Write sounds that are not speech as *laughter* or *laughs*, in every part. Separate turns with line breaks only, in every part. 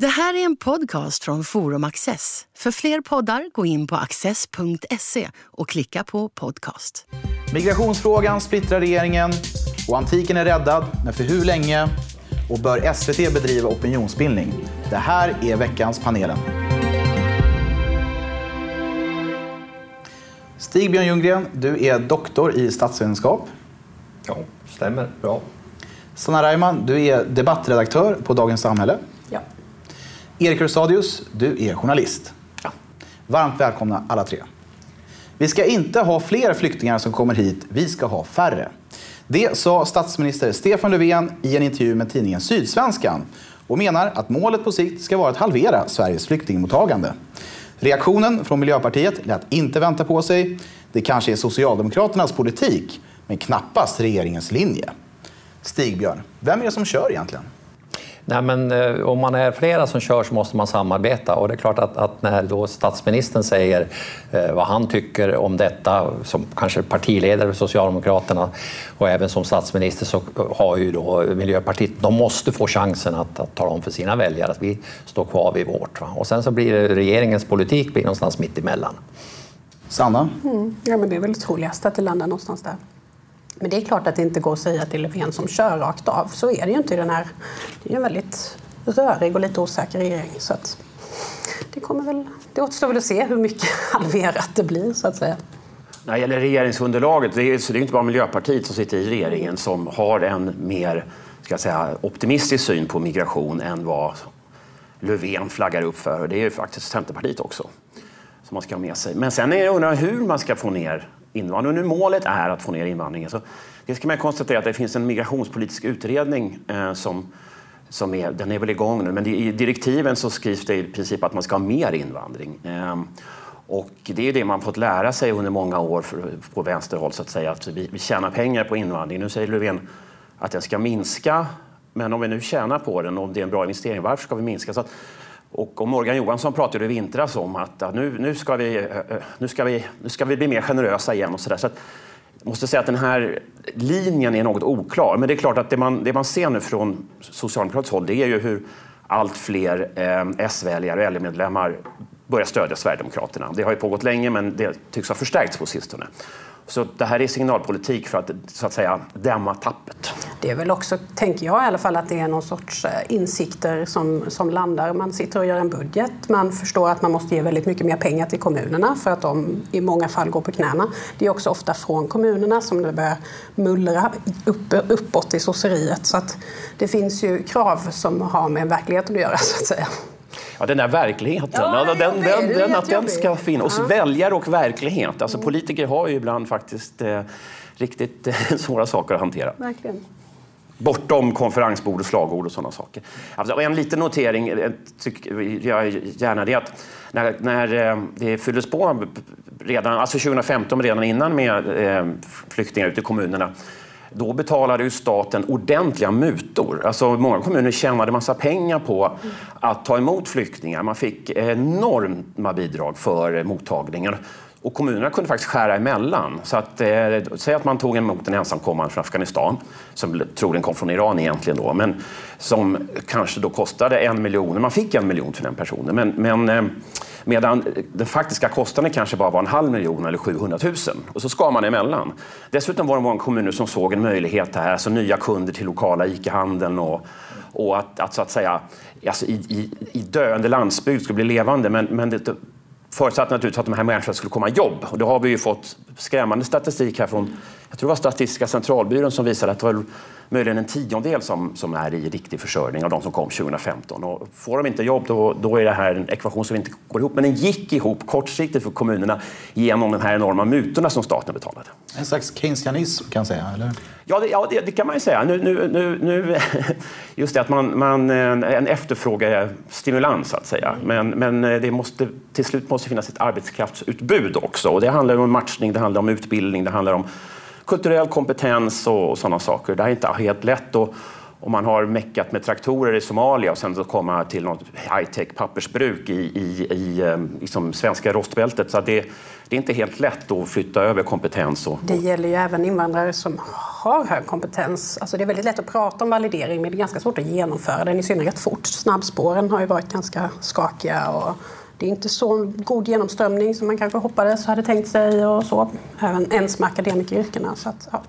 Det här är en podcast från Forum Access. För fler poddar, gå in på access.se och klicka på podcast.
Migrationsfrågan splittrar regeringen och antiken är räddad, men för hur länge? Och bör SVT bedriva opinionsbildning? Det här är veckans panelen. Stig-Björn Ljunggren, du är doktor i statsvetenskap.
Ja, stämmer. Bra.
Sanna Reimann, du är debattredaktör på Dagens Samhälle. Erik Rustadius, du är journalist.
Ja.
Varmt välkomna alla tre. Vi ska inte ha fler flyktingar som kommer hit, vi ska ha färre. Det sa statsminister Stefan Löfven i en intervju med tidningen Sydsvenskan och menar att målet på sikt ska vara att halvera Sveriges flyktingmottagande. Reaktionen från Miljöpartiet lät inte vänta på sig. Det kanske är Socialdemokraternas politik, men knappast regeringens linje. Stig-Björn, vem är det som kör egentligen?
Nej, men, eh, om man är flera som kör så måste man samarbeta och det är klart att, att när då statsministern säger eh, vad han tycker om detta som kanske partiledare för Socialdemokraterna och även som statsminister så har ju då Miljöpartiet, de måste få chansen att, att tala om för sina väljare att vi står kvar vid vårt. Va? Och sen så blir det regeringens politik blir någonstans mitt emellan.
Sanna?
Mm. Ja, men det är väl troligast att det landar någonstans där. Men det är klart att det inte går att säga till Löfven som kör rakt av. Så är det ju inte i den här... Det är en väldigt rörig och lite osäker regering. Så att det, kommer väl, det återstår väl att se hur mycket *laughs* halverat det blir, så att säga.
När det gäller regeringsunderlaget, det är, så det är inte bara Miljöpartiet som sitter i regeringen som har en mer ska jag säga, optimistisk syn på migration än vad Löfven flaggar upp för. Det är ju faktiskt Centerpartiet också som man ska ha med sig. Men sen är jag undrar hur man ska få ner invandringen. Nu målet är att få ner invandringen. Så det ska man konstatera att det finns en migrationspolitisk utredning eh, som, som är, den är väl igång nu, men i direktiven så skrivs det i princip att man ska ha mer invandring. Eh, och det är det man fått lära sig under många år för, på vänsterhåll, så att säga, att vi, vi tjänar pengar på invandring. Nu säger Löfven att den ska minska, men om vi nu tjänar på den och om det är en bra investering, varför ska vi minska? Så att, och Morgan Johansson pratade i vintras om att nu, nu, ska vi, eh, eh, nu, ska vi, nu ska vi bli mer generösa igen. och så, där. så att, jag måste säga att den här linjen är något oklar. Men det är klart att det man, det man ser nu från socialdemokratiskt håll det är ju hur allt fler eh, S-väljare och LO-medlemmar börjar stödja Sverigedemokraterna. Det har ju pågått länge men det tycks ha förstärkts på sistone. Så det här är signalpolitik för att så att säga dämma tappet.
Det är väl också, tänker jag i alla fall, att det är någon sorts eh, insikter som, som landar. Man sitter och gör en budget, man förstår att man måste ge väldigt mycket mer pengar till kommunerna för att de i många fall går på knäna. Det är också ofta från kommunerna som det börjar mullra upp, uppåt i sosseriet. Så att det finns ju krav som har med verkligheten att göra, så att säga.
Ja, den där verkligheten, ja, ja, den, den, den, att den ska finnas. Ja. Väljare och verklighet. Alltså, politiker har ju ibland faktiskt eh, riktigt eh, *laughs* svåra saker att hantera.
Verkligen.
Bortom konferensbord och slagord och sådana saker. Alltså, en liten notering eh, tycker jag gärna det att när, när eh, det fylldes på redan, alltså 2015, redan innan med eh, flyktingar ute i kommunerna, då betalade ju staten ordentliga mutor. Alltså många kommuner tjänade massa pengar på att ta emot flyktingar. Man fick enorma bidrag för mottagningen. Och kommunerna kunde faktiskt skära emellan. Så att, eh, säg att man tog emot en ensamkommande från Afghanistan, som troligen kom från Iran egentligen då, men som kanske då kostade en miljon. Man fick en miljon för den personen. Men, men eh, Medan den faktiska kostnaden kanske bara var en halv miljon eller 700 000. Och så skar man emellan. Dessutom var det många kommuner som såg en möjlighet här, alltså nya kunder till lokala ICA-handeln och, och att, att, så att säga alltså i, i, i döende landsbygd skulle bli levande. Men, men det förutsatt naturligtvis att de här människorna skulle komma i jobb. Och då har vi ju fått skrämmande statistik här från, jag tror det var Statistiska centralbyrån som visade att det var möjligen en tiondel som, som är i riktig försörjning av de som kom 2015. Och får de inte jobb då, då är det här en ekvation som inte går ihop. Men den gick ihop kortsiktigt för kommunerna genom de här enorma mutorna som staten betalade.
En slags keynesianism kan jag säga, eller?
Ja, det, ja, det, det kan man ju säga. Nu, nu, nu, nu, *laughs* just det att man, man en efterfrågestimulans så att säga. Men, men det måste, till slut måste finnas ett arbetskraftsutbud också. Och det handlar om matchning, det handlar om utbildning, det handlar om kulturell kompetens och, och sådana saker. Det är inte helt lätt. Och, om man har meckat med traktorer i Somalia och sen så komma till något high-tech pappersbruk i, i, i ehm, liksom svenska rostbältet. Så det, det är inte helt lätt att flytta över kompetens. Och,
Det gäller ju även invandrare som har hög kompetens. Alltså det är väldigt lätt att prata om validering men det är ganska svårt att genomföra den, i synnerhet fort. Snabbspåren har ju varit ganska skakiga och det är inte så god genomströmning som man kanske hoppades hade tänkt sig och så. Även ens med akademikeryrkena. Så att, ja.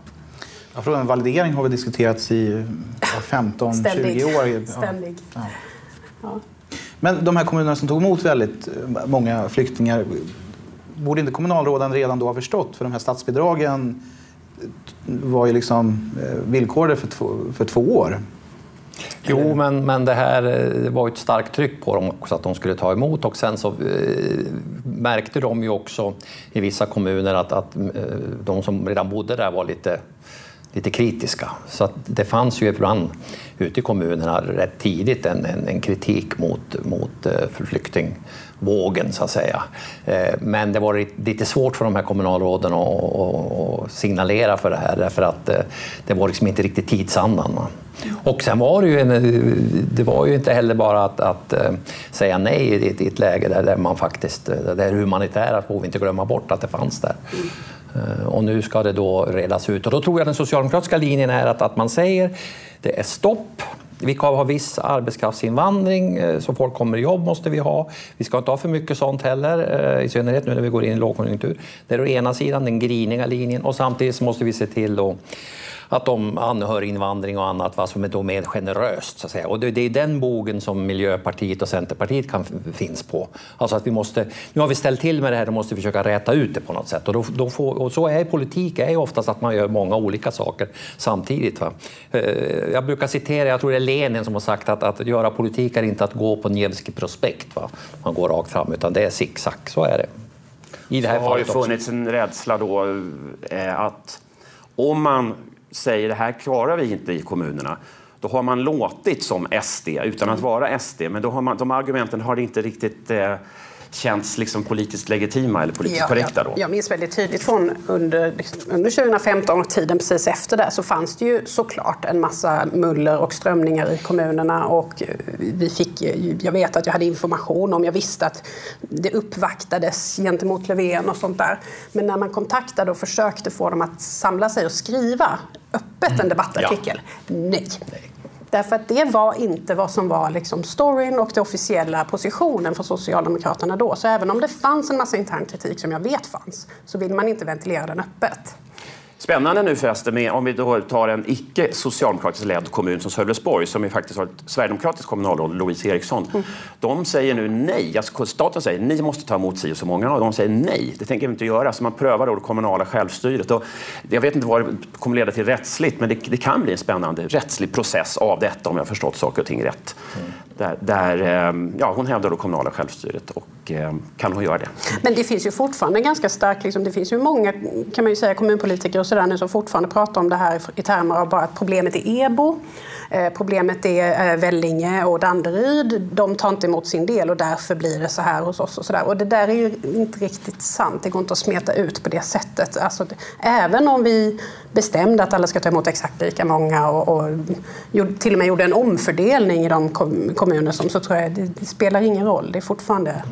Ja, frågan validering har väl diskuterats i 15-20 *laughs*
Ständig.
år. Ja.
Ständig.
Ja.
Ja.
Men de här kommunerna som tog emot väldigt eh, många flyktingar, borde inte kommunalråden redan då ha förstått? För de här statsbidragen var ju liksom eh, villkorade för två, för två år.
Jo, men, men det här eh, det var ju ett starkt tryck på dem också att de skulle ta emot och sen så eh, märkte de ju också i vissa kommuner att, att eh, de som redan bodde där var lite lite kritiska. Så att det fanns ju ibland ute i kommunerna rätt tidigt en, en, en kritik mot, mot eh, flyktingvågen, så att säga. Eh, Men det var lite svårt för de här kommunalråden att, att, signalera för det här därför att eh, det var liksom inte riktigt tidsandan. Och sen var det ju, en, det var ju inte heller bara att, att eh, säga nej i ett, i ett läge där, där man faktiskt, eh, det humanitära får vi inte glömma bort att det fanns där. Eh, och nu ska det då redas ut. Och då tror jag den socialdemokratiska linjen är att, att man säger det är stopp. Vi kan ha viss arbetskraftsinvandring, så folk kommer i jobb måste vi ha. Vi ska inte ha för mycket sånt heller, i synnerhet nu när vi går in i lågkonjunktur. Det är å ena sidan den griniga linjen och samtidigt måste vi se till då att de anhöriginvandring och annat va, som är då mer generöst. Så att säga. Och det, det är den bogen som Miljöpartiet och Centerpartiet kan, finns på. Alltså att vi måste, nu har vi ställt till med det här, då måste vi försöka räta ut det på något sätt. Och, då, då får, och så är politik är ju oftast att man gör många olika saker samtidigt. Va? Eh, Jag brukar citera, jag tror det är Lenin som har sagt att, att göra politik är inte att gå på Nevskij prospekt. Va? Man går rakt fram, utan det är zigzag. Så är det. I det här
Det har ju
fallet också.
funnits en rädsla då eh, att om man säger det här klarar vi inte i kommunerna, då har man låtit som SD utan att vara SD. Men då har man, de argumenten har inte riktigt eh, känts liksom politiskt legitima eller politiskt korrekta. Då.
Jag, jag minns väldigt tydligt från under, under 2015 och tiden precis efter det så fanns det ju såklart en massa muller och strömningar i kommunerna och vi fick, jag vet att jag hade information om, jag visste att det uppvaktades gentemot Löfven och sånt där. Men när man kontaktade och försökte få dem att samla sig och skriva öppet en debattartikel, nej. Därför att det var inte vad som var liksom storyn och den officiella positionen för Socialdemokraterna då. Så även om det fanns en massa intern kritik som jag vet fanns så vill man inte ventilera den öppet.
Spännande nu förresten, med, om vi då tar en icke socialdemokratiskt ledd kommun som Sölvesborg, som ju faktiskt har ett sverigedemokratiskt kommunalråd, Louise Eriksson.
Mm.
De säger nu nej. Alltså, staten säger ni måste ta emot si och så många och de säger nej. Det tänker vi inte göra. Så man prövar då det kommunala självstyret. Och jag vet inte vad det kommer leda till rättsligt, men det, det kan bli en spännande rättslig process av detta om jag har förstått saker och ting rätt. Där, där, eh, ja, hon hävdar det kommunala självstyret och eh, kan hon göra det?
Men det finns ju fortfarande ganska starkt, liksom, det finns ju många kan man ju säga, kommunpolitiker och sådär nu som fortfarande pratar om det här i termer av bara att problemet är EBO, eh, problemet är Vellinge och Danderyd, de tar inte emot sin del och därför blir det så här hos oss och sådär. Och det där är ju inte riktigt sant, det går inte att smeta ut på det sättet. Alltså, även om vi bestämde att alla ska ta emot exakt lika många och, och till och med gjorde en omfördelning i de kom, kommuner som så tror jag det, det spelar ingen roll, det är fortfarande.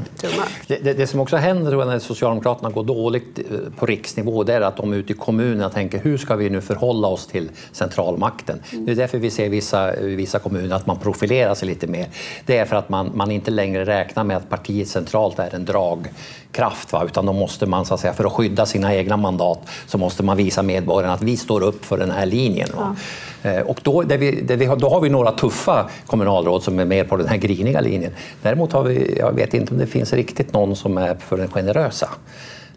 Det, det, det som också händer tror jag, när Socialdemokraterna går dåligt eh, på riksnivå det är att de ute i kommunerna tänker hur ska vi nu förhålla oss till centralmakten? Det är därför vi ser i vissa, i vissa kommuner att man profilerar sig lite mer. Det är för att man, man inte längre räknar med att partiet centralt är en dragkraft. Va? Utan då måste man, så att säga, för att skydda sina egna mandat, så måste man visa medborgarna att vi står upp för den här linjen. Va? Eh, Och då, där vi, där vi har, då har vi några tuffa kommunalråd som är mer på den här griniga linjen. Däremot har vi, jag vet inte om det finns riktigt någon som är för den generösa.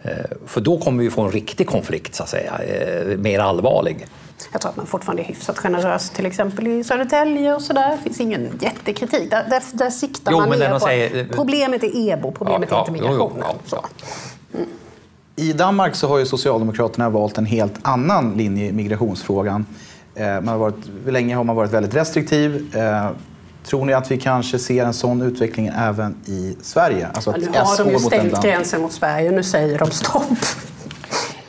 Eh, För då kommer vi få en riktig konflikt, så att säga, eh, mer allvarlig.
Jag tror att man fortfarande är hyfsat generös, till exempel i Södertälje och sådär. Det finns ingen jättekritik. Där, där, där siktar
Jo,
man ner på
säger-
problemet är EBO, problemet
Ja,
är inte
ja, jo, jo,
migrationen.
ja.
Så.
I Danmark så har ju Socialdemokraterna valt en helt annan linje i migrationsfrågan. Eh, Man har varit, länge har man varit väldigt restriktiv. Eh, Tror ni att vi kanske ser en sån utveckling även i Sverige? Alltså
Ja, nu har de ju stängt gränsen mot Sverige, nu säger de stopp.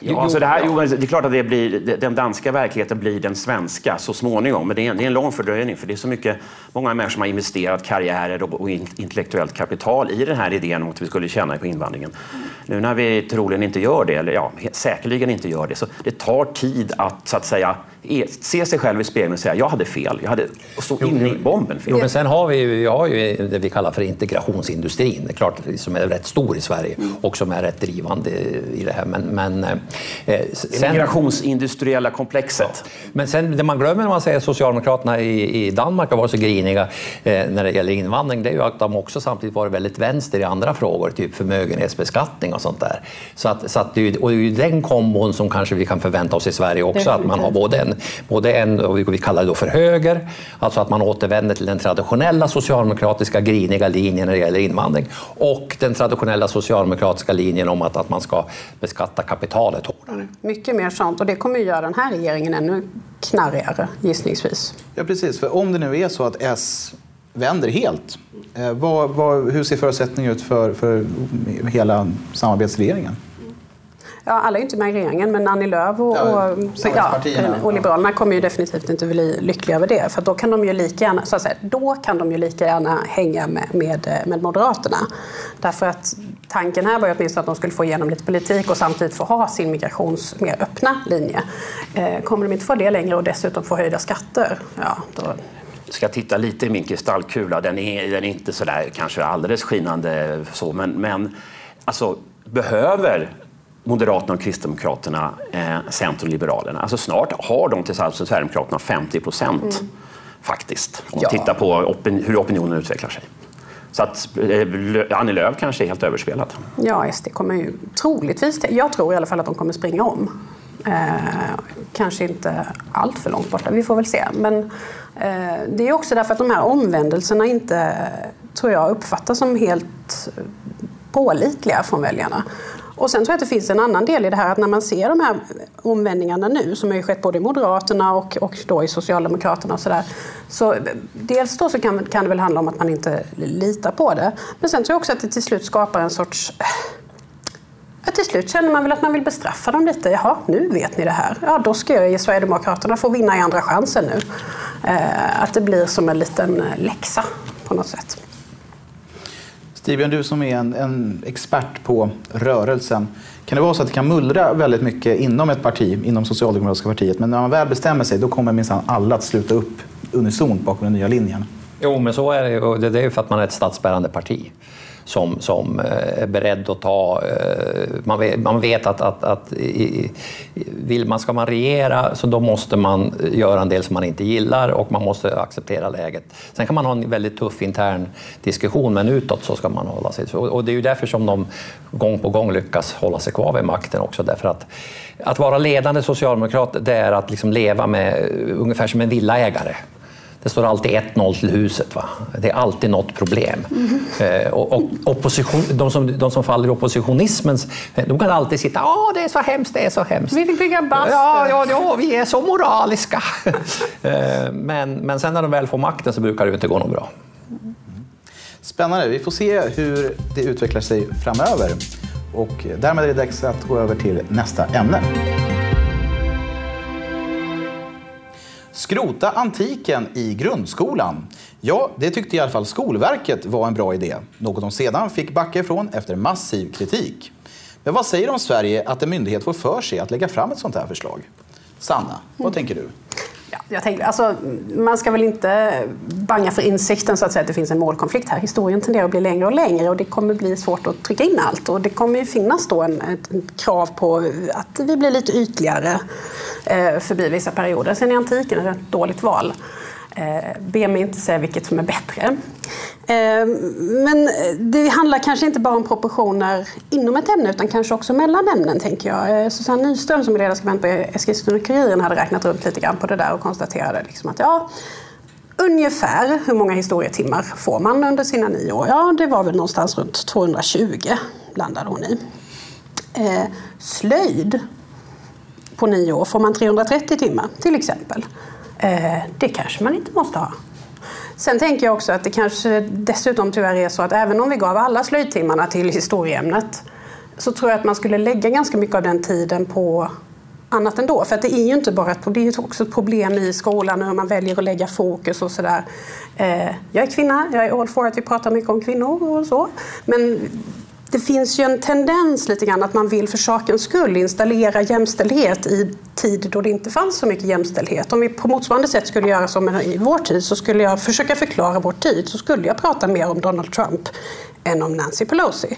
Ja, alltså det, här, jo, det är klart att det blir, den danska verkligheten blir den svenska så småningom. Men det är, en, det är en lång fördröjning. För det är så mycket, många människor som har investerat karriärer och, och intellektuellt kapital i den här idén om att vi skulle tjäna på invandringen. Nu när vi troligen inte gör det, eller ja, säkerligen inte gör det, så det tar tid att så att säga e- se sig själv i spegeln och säga jag hade fel. Jag hade så in i bomben fel.
Jo, men sen har vi, vi har ju det vi kallar för integrationsindustrin, det är klart, som är rätt stor i Sverige och som är rätt drivande i det här. Men, men,
eh, sen, migrationsindustriella komplexet.
Men sen, det man glömmer när man säger att Socialdemokraterna i, i Danmark har varit så griniga eh, när det gäller invandring, det är ju att de också samtidigt varit väldigt vänster i andra frågor, typ förmögenhetsbeskattning och sånt där. Så att, så att det, och det är ju den kombon som kanske vi kan förvänta oss i Sverige också, att man har både en, både en vi kallar det då för höger, alltså att man återvänder till den traditionella socialdemokratiska griniga linjen när det gäller invandring, och den traditionella socialdemokratiska linjen om att, att man ska beskatta kapitalet hårdare.
Mycket mer sånt, och det kommer att göra den här regeringen ännu knarrigare, gissningsvis.
Ja, precis. För om det nu är så att S vänder helt, eh, vad, vad, hur ser förutsättningen ut för, för hela samarbetsregeringen?
Ja, alla är inte med i regeringen, men Annie Lööf och, ja, och, ja, och Liberalerna kommer ju definitivt inte bli lyckliga över det. För då kan de ju lika gärna, så att säga, då kan de ju lika gärna hänga med, med, med Moderaterna. Därför att tanken här var ju åtminstone att de skulle få igenom lite politik och samtidigt få ha sin migrations mer öppna linje. Eh, kommer de inte få det längre och dessutom få höjda skatter, ja, då
ska titta lite i min kristallkula. Den är, den är inte så där kanske alldeles skinande så, men, men alltså, behöver Moderaterna och Kristdemokraterna, eh, Centern och Liberalerna. Alltså snart har de tillsammans med Sverigedemokraterna 50 procent mm. faktiskt. Om man ja. tittar på opin hur opinionen utvecklar sig. Så att eh, Annie Lööf kanske är helt överspelad.
Ja, SD kommer ju troligtvis, jag tror i alla fall att de kommer springa om. Eh, kanske inte allt för långt borta, vi får väl se. Men eh, det är också därför att de här omvändelserna inte, tror jag, uppfattas som helt pålitliga från väljarna. Och sen tror jag att det finns en annan del i det här att när man ser de här omvändningarna nu som har ju skett både i Moderaterna och, och då i Socialdemokraterna och sådär. Så dels då så kan, kan det väl handla om att man inte litar på det. Men sen tror jag också att det till slut skapar en sorts äh, Ja, till slut känner man väl att man vill bestraffa dem lite. Jaha, nu vet ni det här. Ja, då ska jag ge Sverigedemokraterna få vinna i andra chansen nu. Eh, att det blir som en liten läxa på något sätt.
Stigbjörn, du som är en, en, expert på rörelsen. Kan det vara så att det kan mullra väldigt mycket inom ett parti, inom Socialdemokratiska partiet, men när man väl bestämmer sig då kommer minsann alla att sluta upp unisont bakom den nya linjen?
Jo, men så är det. Det är ju för att man är ett statsbärande parti som, som eh, är beredd att ta... Eh, man vet, man vet att, att, att vill man, ska man regera så då måste man göra en del som man inte gillar och man måste acceptera läget. Sen kan man ha en väldigt tuff intern diskussion men utåt så ska man hålla sig. Och det är ju därför som de gång på gång lyckas hålla sig kvar vid makten också. Därför att, att vara ledande socialdemokrat det är att liksom leva med ungefär som en villaägare. Det står alltid 1-0 till huset. Va? Det är alltid något problem. Mm. och, och opposition, de, som, de som faller i oppositionismens... De kan alltid sitta ja det är så hemskt, det är så hemskt.
Vi vill bygga bastu.
Ja, ja, ja, vi är så moraliska. *laughs* Eh, men, men sen när de väl får makten så brukar det inte gå något bra.
Spännande. Vi får se hur det utvecklar sig framöver. Och därmed är det dags att gå över till nästa ämne. Skrota antiken i grundskolan. Ja, det tyckte i alla fall Skolverket var en bra idé. Något de sedan fick backa ifrån efter massiv kritik. Men vad säger om Sverige att en myndighet får för sig att lägga fram ett sånt här förslag? Sanna, vad mm. tänker du?
Ja, jag tänker, alltså, man ska väl inte banga för insikten så att säga att det finns en målkonflikt här. Historien tenderar att bli längre och längre och det kommer bli svårt att trycka in allt. Och det kommer ju finnas då en, ett, ett krav på att vi blir lite ytligare eh, förbi vissa perioder. Sen i antiken är det ett dåligt val. Eh, be mig inte säga vilket som är bättre. Eh, men det handlar kanske inte bara om proportioner inom ett ämne utan kanske också mellan ämnen tänker jag. Eh, Susanne Nyström som är ledarskribent på Eskilstuna-Kuriren hade räknat runt lite grann på det där och konstaterade liksom att ja, ungefär hur många historietimmar får man under sina nio år? Ja, det var väl någonstans runt 220 landade hon i. Eh, slöjd på nio år får man 330 timmar till exempel. Eh, det kanske man inte måste ha. Sen tänker jag också att det kanske dessutom tyvärr är så att även om vi gav alla slöjdtimmarna till historieämnet så tror jag att man skulle lägga ganska mycket av den tiden på annat ändå. För att det är ju inte bara ett, det är också ett problem i skolan hur man väljer att lägga fokus och sådär. Eh, jag är kvinna, jag är all for att vi pratar mycket om kvinnor och så. Men det finns ju en tendens lite grann att man vill för sakens skull installera jämställdhet i tid då det inte fanns så mycket jämställdhet. Om vi på motsvarande sätt skulle göra som i vår tid så skulle jag försöka förklara vår tid så skulle jag prata mer om Donald Trump än om Nancy Pelosi.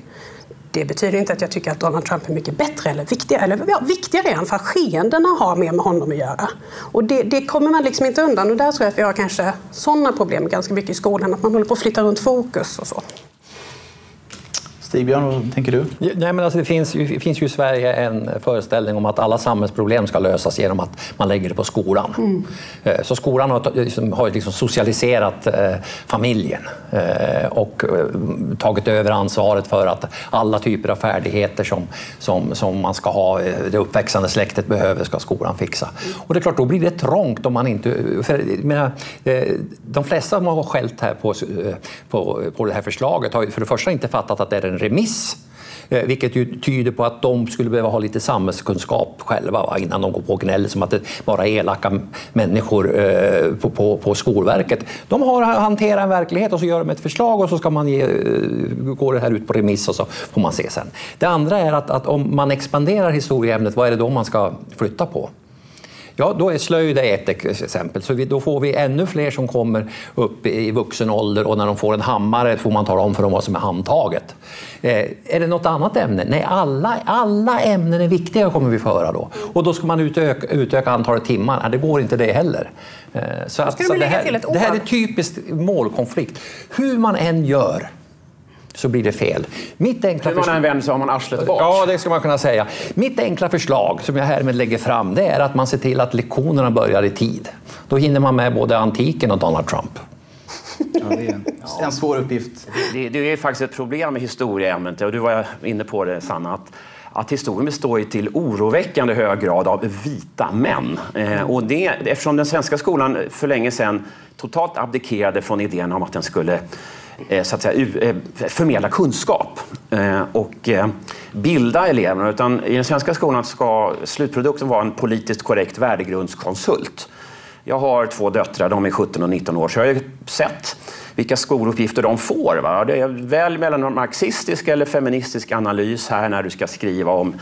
Det betyder inte att jag tycker att Donald Trump är mycket bättre eller viktigare. Eller, ja, viktigare är han för skeendena har mer med honom att göra. Och det, det, kommer man liksom inte undan. Och där tror jag att vi har kanske sådana problem ganska mycket i skolan. Att man håller på att flytta runt fokus och så.
Stigbjörn, vad tänker du?
Nej, men alltså det, finns, det finns ju i Sverige en föreställning om att alla samhällsproblem ska lösas genom att man lägger det på skolan. Mm. Eh, så skolan har, liksom, har liksom socialiserat eh, familjen eh, och eh, tagit över ansvaret för att alla typer av färdigheter som, som, som man ska ha, eh, det uppväxande släktet behöver, ska skolan fixa. Mm. Och det är klart, då blir det trångt om man inte... För, menar, eh, de flesta som har skällt här på, på, på det här förslaget har för det första inte fattat att det är en remiss. Eh, vilket ju tyder på att de skulle behöva ha lite samhällskunskap själva va, innan de går på gnäll som att det bara är elaka människor eh, på, på, på, Skolverket. De har att hantera en verklighet och så gör de ett förslag och så ska man ge, eh, gå det här ut på remiss och så får man se sen. Det andra är att, att om man expanderar historieämnet, vad är det då man ska flytta på? Ja, då är slöjd ett exempel. Så vi, då får vi ännu fler som kommer upp i vuxen ålder och när de får en hammare får man tala om för dem vad som är handtaget. Eh, är det något annat ämne? Nej, alla, alla ämnen är viktiga kommer vi få höra då. Och då ska man utöka, utöka antalet timmar. Nej, det går inte det heller.
Eh, så att, så det, här,
det här är typiskt målkonflikt. Hur man än gör så blir det fel.
Mitt enkla Hur man än vänder så har man arslet bort.
Ja, det ska man kunna säga. Mitt enkla förslag, som jag härmed lägger fram, det är att man ser till att lektionerna börjar i tid. Då hinner man med både antiken och Donald Trump.
Ja, det är en, en svår uppgift.
Det, det, är faktiskt ett problem med historieämnet, och du var inne på det Sanna, att att historien består i till oroväckande hög grad av vita män. Eh, och det, eftersom den svenska skolan för länge sedan totalt abdikerade från idén om att den skulle Eh, så att säga, eh, förmedla kunskap eh, och bilda eleverna. Utan I den svenska skolan ska slutprodukten vara en politiskt korrekt värdegrundskonsult. Jag har två döttrar, de är 17 och 19 år, så jag har sett vilka skoluppgifter de får. Va? Det är väl mellan marxistisk eller feministisk analys här när du ska skriva om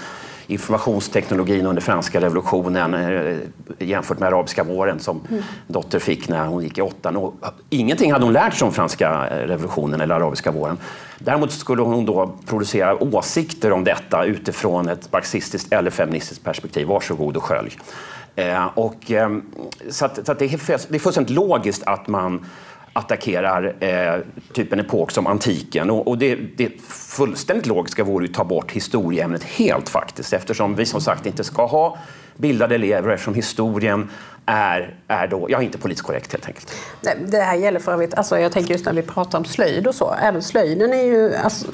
informationsteknologin under franska revolutionen eh, jämfört med arabiska våren som mm. dotter fick när hon gick i åttan. ingenting hade hon lärt sig om franska eh, revolutionen eller arabiska våren. Däremot skulle hon då producera åsikter om detta utifrån ett marxistiskt eller feministiskt perspektiv. Varsågod och skölj. Eh, och, eh, så, att, så att det, är, det är fullständigt logiskt att man attackerar eh, typ en epok som antiken. Och, och det, det fullständigt logiska vore att ta bort historieämnet helt faktiskt eftersom vi som sagt inte ska ha bildade elever eftersom historien är, är då, ja, inte politiskt korrekt helt enkelt.
Det här gäller för övrigt, alltså jag tänker just när vi pratar om slöjd och så, även slöjden är ju, alltså,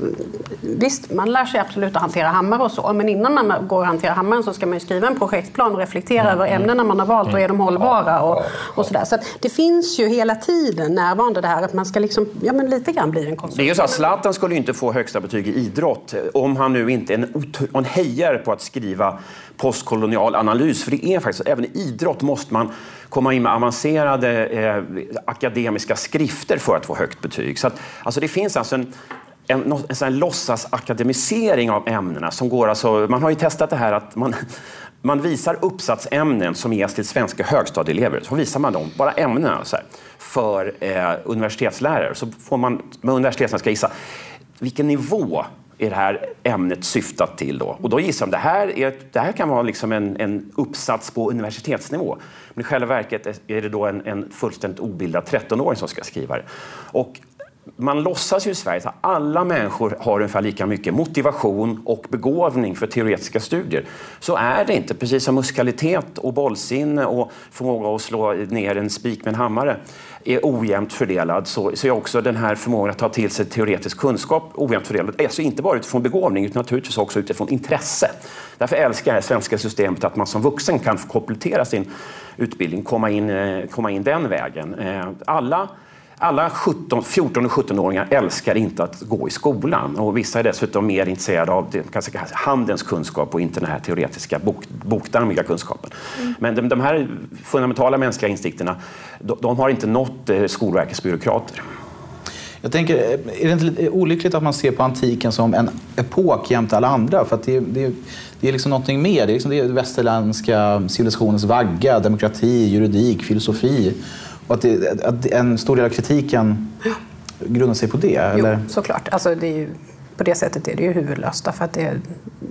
visst man lär sig absolut att hantera hammare och så, men innan man går att hantera hammaren så ska man skriva en projektplan och reflektera mm. över ämnena man har valt och är de hållbara och, och sådär. Så det finns ju hela tiden närvarande det här att man ska liksom, ja men lite grann bli en konsult.
Det är ju så att Zlatan skulle inte få högsta betyg i idrott om han nu inte är en, en hejar på att skriva postkolonial analys. För det är faktiskt, även i idrott måste man komma in med avancerade eh, akademiska skrifter för att få högt betyg. Så att, alltså det finns alltså en, en, en, en låtsasakademisering av ämnena. Som går alltså, man har ju testat det här att man, *laughs* man visar uppsatsämnen som ges till svenska högstadieelever. Så visar man dem, bara ämnena, så här, för eh, universitetslärare. Så får man med universitetslärare ska gissa vilken nivå är det här ämnet syftat till. Då. Och då gissar de det här, är, det här kan vara liksom en, en uppsats på universitetsnivå. Men i själva verket är det då en, en fullständigt obildad 13-åring som ska skriva det. Och man låtsas ju i Sverige att alla människor har ungefär lika mycket motivation och begåvning för teoretiska studier. Så är det inte. Precis som muskalitet och bollsinne och förmåga att slå ner en spik med en hammare är ojämnt fördelad så, så är också den här förmågan att ta till sig teoretisk kunskap ojämnt fördelad. Alltså inte bara utifrån begåvning utan naturligtvis också utifrån intresse. Därför älskar jag det svenska systemet att man som vuxen kan få komplettera sin utbildning, komma in, eh, komma in den vägen. Eh, alla alla 17, 14 och 17-åringar älskar inte att gå i skolan och vissa är dessutom mer intresserade av det, handens kunskap och inte den här teoretiska bok, bokdarmiga kunskapen. Mm. Men de, de, här fundamentala mänskliga instinkterna de, de har inte nått eh, Skolverkets byråkrater.
Jag tänker, är det inte lite olyckligt att man ser på antiken som en epok jämte alla andra? För att det, det, det är liksom någonting mer. Det är liksom det västerländska civilisationens vagga, demokrati, juridik, filosofi. Och att, det, att en stor del av kritiken grundar sig på det? Eller?
Jo, såklart. Alltså, det är ju, på det sättet är det ju huvudlöst. Därför att det,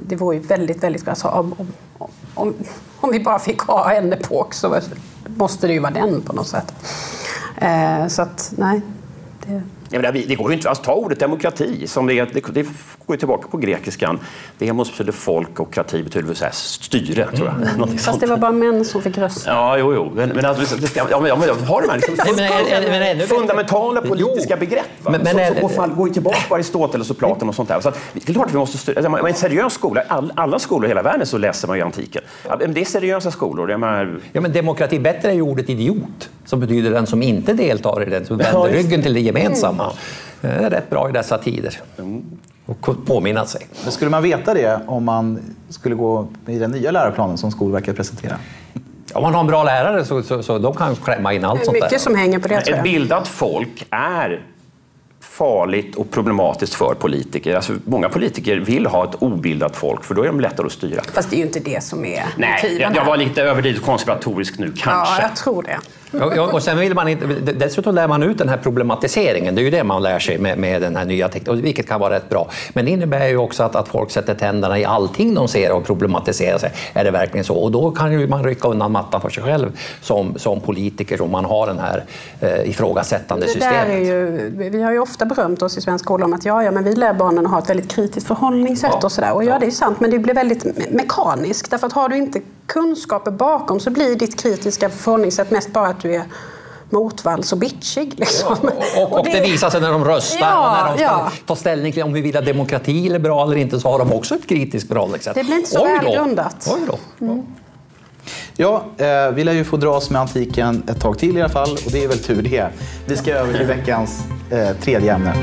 det vore ju väldigt, väldigt... Alltså, om, om, om, om vi bara fick ha en epok så måste det ju vara den på något sätt. Eh, så att, nej. Det...
Ja, det går ju inte att ta ordet demokrati, som det, det, det går tillbaka på grekiskan. Demos betyder folk och krati betyder så här, styre, tror jag.
Mm. Fast sånt. det var bara män som fick rösta.
Ja, jo, jo. Men, men alltså, det ja, men, har de här liksom, *laughs* men, men, fundamentala politiska jo. begrepp. Va? Men, men, så, så, går, tillbaka på Aristoteles och Platon och sånt där. Så att, det är klart att vi måste styra. Alltså, en seriös skola, all, alla skolor i hela världen så läser man ju antiken. Det är seriösa skolor. Det
är, ja, men demokrati, bättre är ju ordet idiot, som betyder den som inte deltar i den, som vänder ryggen till det gemensamma. Det är rätt bra i dessa tider. Mm. Och påminna sig.
Men skulle man veta det om man skulle gå i den nya läroplanen som Skolverket presenterar?
Om man har en bra lärare så, så, så de kan klämma in allt sånt
där. Mycket som hänger på det
tror jag. Ett bildat folk är farligt och problematiskt för politiker. Alltså, många politiker vill ha ett obildat folk för då är de lättare att styra.
Fast det är ju inte det som är
Nej, jag, jag var lite överdrivet konspiratorisk nu, kanske.
Ja, jag tror det.
Och, och sen vill man inte, dessutom lär man ut den här problematiseringen. Det är ju det man lär sig med, med den här nya tekniken, vilket kan vara rätt bra. Men det innebär ju också att, att folk sätter tänderna i allting de ser och problematiserar sig. Är det verkligen så? Och då kan ju man rycka undan mattan för sig själv som, som politiker om man har den här eh, ifrågasättande systemet.
Ju, vi har ju ofta berömt oss i svensk skola om att ja, ja, men vi lär barnen att ha ett väldigt kritiskt förhållningssätt ja, och sådär. Och ja, det är sant, men det blir väldigt mekaniskt. Därför att har du inte kunskaper bakom så blir ditt kritiska förhållningssätt mest bara att du är motvalls och bitchig. Liksom.
Ja, och, och, och, det, det visar sig när de röstar ja, och när de ja. ta ställning till om vi vill ha demokrati eller bra eller inte så har de också ett kritiskt förhållningssätt.
Det blir inte så välgrundat.
Oj då. Mm.
Ja, eh, vi lär ju få dras med antiken ett tag till i alla fall och det är väl tur det. Vi ska över till veckans eh, tredje ämne.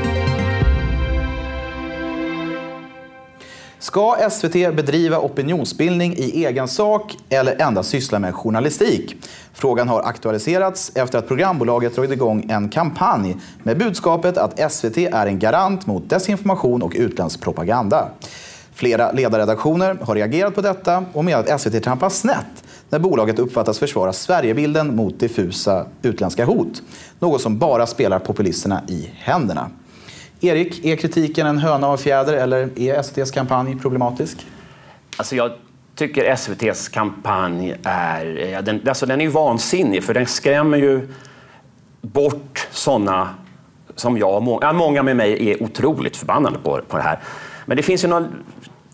Ska SVT bedriva opinionsbildning i egen sak eller endast syssla med journalistik? Frågan har aktualiserats efter att programbolaget dragit igång en kampanj med budskapet att SVT är en garant mot desinformation och utländsk propaganda. Flera ledarredaktioner har reagerat på detta och menar att SVT trampar snett när bolaget uppfattas försvara Sverigebilden mot diffusa utländska hot. Något som bara spelar populisterna i händerna. Erik, är kritiken en höna av fjäder eller är SVTs kampanj problematisk?
Alltså jag tycker SVTs kampanj är, den, alltså den är ju vansinnig för den skrämmer ju bort sådana som jag och många, många med mig är otroligt förbannade på, på det här. Men det finns ju någon,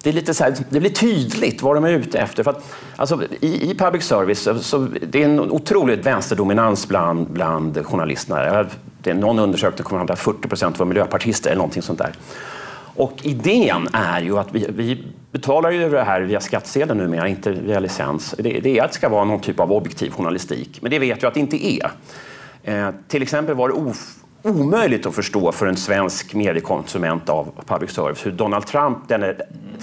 det, är lite så här, det blir tydligt vad de är ute efter. För att, alltså, i, I public service så, så det är en otrolig vänsterdominans bland, bland journalisterna det är någon undersökning kommer fram att 40 procent var miljöpartister eller någonting sånt där. Och idén är ju att vi, vi betalar ju det här via skattsedeln numera, inte via licens. Det, det är att det ska vara någon typ av objektiv journalistik, men det vet vi att det inte är. Eh, till exempel var det of, omöjligt att förstå för en svensk mediekonsument av public service hur Donald Trump, denne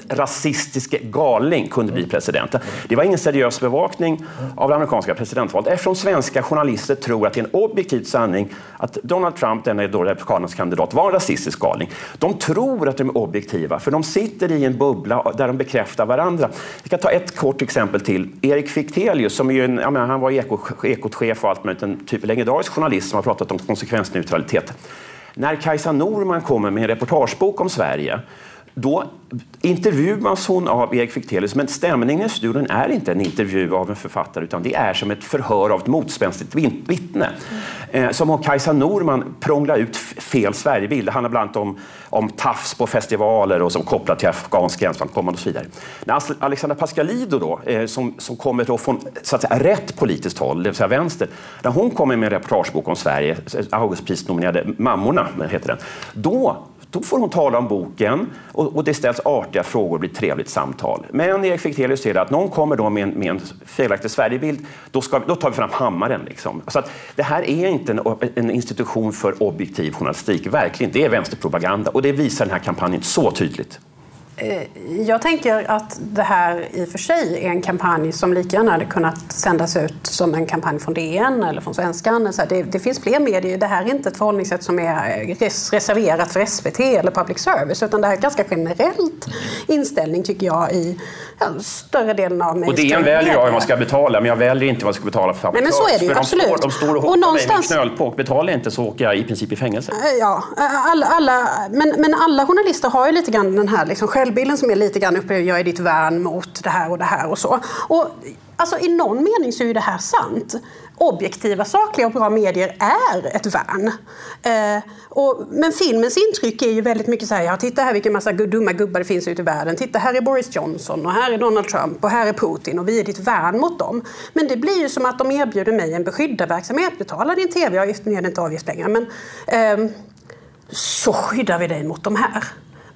rasistiske galning, kunde bli president. Det var ingen seriös bevakning av det amerikanska presidentvalet eftersom svenska journalister tror att det är en objektiv sanning att Donald Trump, den då republikanernas kandidat, var en rasistisk galning. De tror att de är objektiva för de sitter i en bubbla där de bekräftar varandra. Vi kan ta ett kort exempel till. Erik Fichtelius, som är en, menar, han var Ekot-chef och allt möjligt, en typ legendarisk journalist som har pratat om konsekvensneutralitet. När Kajsa Norman kommer med en reportagebok om Sverige då intervjuas hon av Erik Fichtelius, men stämningen i studion är inte en intervju av en författare utan det är som ett förhör av ett motspänstigt vittne. Mm. Som om Kajsa Norman prånglar ut fel Sverigebild. Det handlar bland annat om, om tafs på festivaler och som kopplat till afghansk gränslandkommande och så vidare. När Alexandra Pascalidou då, eh, som, som kommer då från så att säga, rätt politiskt håll, det vill säga vänster, när hon kommer med en reportagebok om Sverige, eh, Augustprisnominerade Mammorna, heter den, då då får hon tala om boken och, och det ställs artiga frågor och blir ett trevligt samtal. Men Erik Fichtelius ser att någon kommer då med en, med en felaktig Sverigebild, då, ska, då tar vi fram hammaren. Liksom. Så att det här är inte en, en institution för objektiv journalistik, verkligen. Det är vänsterpropaganda och det visar den här kampanjen så tydligt.
Eh, jag tänker att det här i och för sig är en kampanj som lika gärna hade kunnat sändas ut som en kampanj från DN eller från Svenskan. Det, det finns fler medier. Det här är inte ett förhållningssätt som är reserverat för SVT eller public service utan det här är ganska generellt inställning tycker jag i ja, större delen av
mig. Och DN väljer jag hur man ska betala men jag väljer inte vad jag ska betala för public
Nej, men så är det ju, absolut.
De står, de står och hotar någonstans... mig med knölpåk. Betalar jag inte så åker jag i princip i fängelse.
Ja, alla, alla, men, men alla journalister har ju lite grann den här liksom självbilden som är lite grann uppe, jag är ditt värn mot det här och det här och så. Och, alltså, I någon mening så är ju det här sant. Objektiva, sakliga och bra medier är ett värn. Eh, och, men filmens intryck är ju väldigt mycket så här, ja titta här vilken massa dumma gubbar det finns ute i världen. Titta här är Boris Johnson och här är Donald Trump och här är Putin och vi är ditt värn mot dem. Men det blir ju som att de erbjuder mig en beskyddarverksamhet. Betala din tv-avgift, nu är det inte avgiftspengar, men eh, så skyddar vi dig mot de här.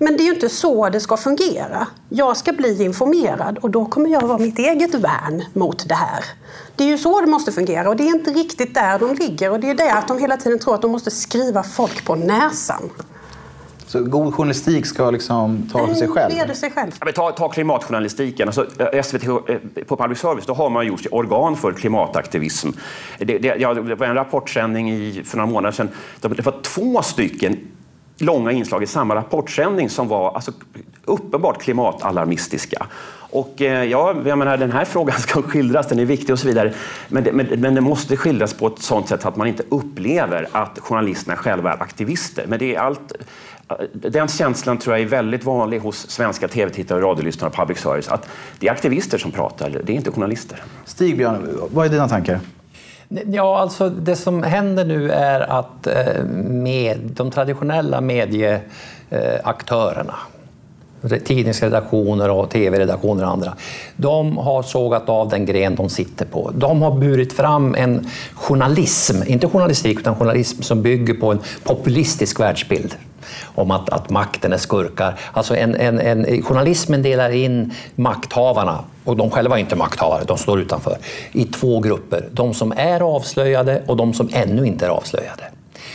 Men det är ju inte så det ska fungera. Jag ska bli informerad och då kommer jag vara mitt eget värn mot det här. Det är ju så det måste fungera och det är inte riktigt där de ligger och det är det att de hela tiden tror att de måste skriva folk på näsan.
Så god journalistik ska liksom ta för sig själv?
Leder sig själv.
Ja, ta, ta klimatjournalistiken. Alltså, eh, SVT eh, på public service då har man gjort organ för klimataktivism. Det, det, ja, det var en rapportsändning i, för några månader sedan. Det var två stycken långa inslag i samma rapportsändning som var alltså, uppenbart klimatalarmistiska. Och eh, ja, jag menar, den här frågan *laughs* ska skildras, den är viktig och så vidare. Men det, men, men det måste skildras på ett sådant sätt att man inte upplever att journalisterna själva är aktivister. Men det är allt, eh, den känslan tror jag är väldigt vanlig hos svenska tv-tittare, radiolyssnare och public service. Att det är aktivister som pratar, det är inte journalister.
Stig-Björn, vad är dina tankar?
Ja, alltså det som händer nu är att eh, med de traditionella medieaktörerna tidningsredaktioner och tv-redaktioner och andra. De har sågat av den gren de sitter på. De har burit fram en journalism, inte journalistik utan journalism som bygger på en populistisk världsbild om att, att makten är skurkar. Alltså en, en, en, journalismen delar in makthavarna, och de själva är inte makthavare, de står utanför, i två grupper. De som är avslöjade och de som ännu inte är avslöjade.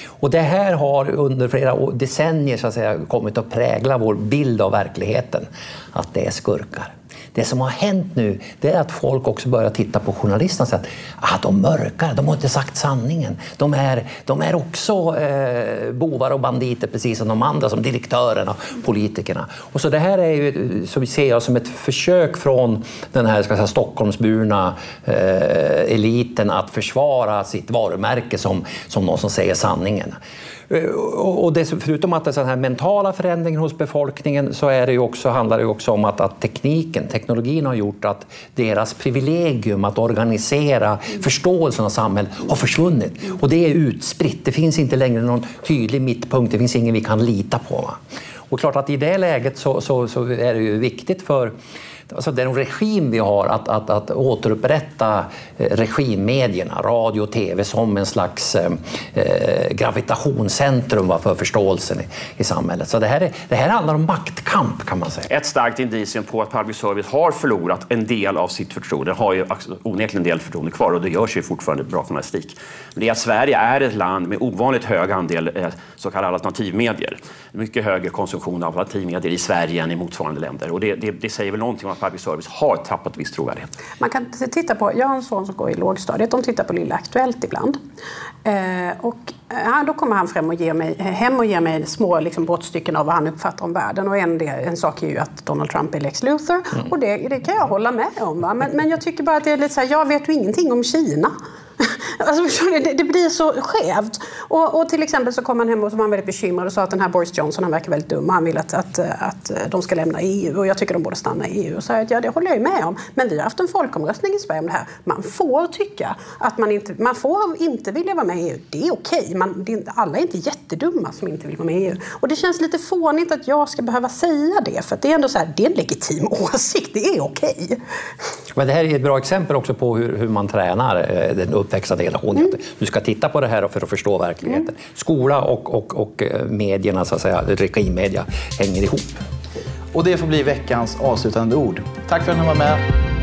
Och det här har under flera decennier så att säga, kommit att prägla vår bild av verkligheten, att det är skurkar. Det som har hänt nu det är att folk också börjar titta på journalisterna och säga att ah, de mörkar, de har inte sagt sanningen. De är, de är också eh, bovar och banditer precis som de andra, som direktörerna och politikerna. Och så det här är ju, så vi ser jag som ett försök från den här ska säga, Stockholmsburna eh, eliten att försvara sitt varumärke som, som någon som säger sanningen. Eh, och förutom att det är här mentala förändringen hos befolkningen så är det också, handlar det också om att, att tekniken, teknologin har gjort att deras privilegium att organisera förståelsen av samhället har försvunnit. Och det är utspritt. Det finns inte längre någon tydlig mittpunkt. Det finns ingen vi kan lita på. Va? Och klart att i det läget så, så, så är det ju viktigt för alltså den regim vi har att, att, att återupprätta eh, regimmedierna, radio och tv som en slags eh, eh gravitationscentrum för förståelsen i, i samhället. Så det här, är, det här handlar om maktkamp kan man säga.
Ett starkt indicium på att public service har förlorat en del av sitt förtroende, har ju onekligen en del förtroende kvar och det görs ju fortfarande bra journalistik. Men det är att Sverige är ett land med ovanligt hög andel eh, så kallade alternativmedier. Mycket högre konsumtion av alternativmedier i Sverige än i motsvarande länder och det, det, det säger väl någonting om att public service har tappat viss trovärdighet.
Man kan titta på, jag har en son som går i lågstadiet, de tittar på Lilla Aktuellt ibland. Eh, och eh, då kommer han fram och ger mig, hem och ger mig små liksom, brottstycken av vad han uppfattar om världen. Och en, en sak är ju att Donald Trump är Lex Luthor mm. och det, det, kan jag hålla med om. Men, men jag tycker bara att det är lite så här, jag vet ju ingenting om Kina. Alltså, det, det, blir så skevt. Och, och, till exempel så kom han hem och så var han väldigt bekymrad och sa att den här Boris Johnson han verkar väldigt dum. Han vill att, att, att eh, de ska lämna EU och jag tycker de borde stanna i EU. Och så jag, ja, det håller jag med om. Men vi har haft en folkomröstning i Sverige om det här. Man får tycka att man inte, man får inte vilja vara med i EU. Det är okej. Man, det är, alla är inte jättedumma som inte vill vara med i EU. Och det känns lite fånigt att jag ska behöva säga det. För det är ändå så här, det är en legitim *laughs* åsikt. Det är okej.
Men det här är ett bra exempel också på hur, hur man tränar eh, den uppväxande generationen. Mm. Du ska titta på det här för att förstå verkligheten. Mm. Skola och, och, och eh, medierna, så att säga, regimmedia, hänger ihop.
Och det får bli veckans avslutande ord. Tack för att ni var med.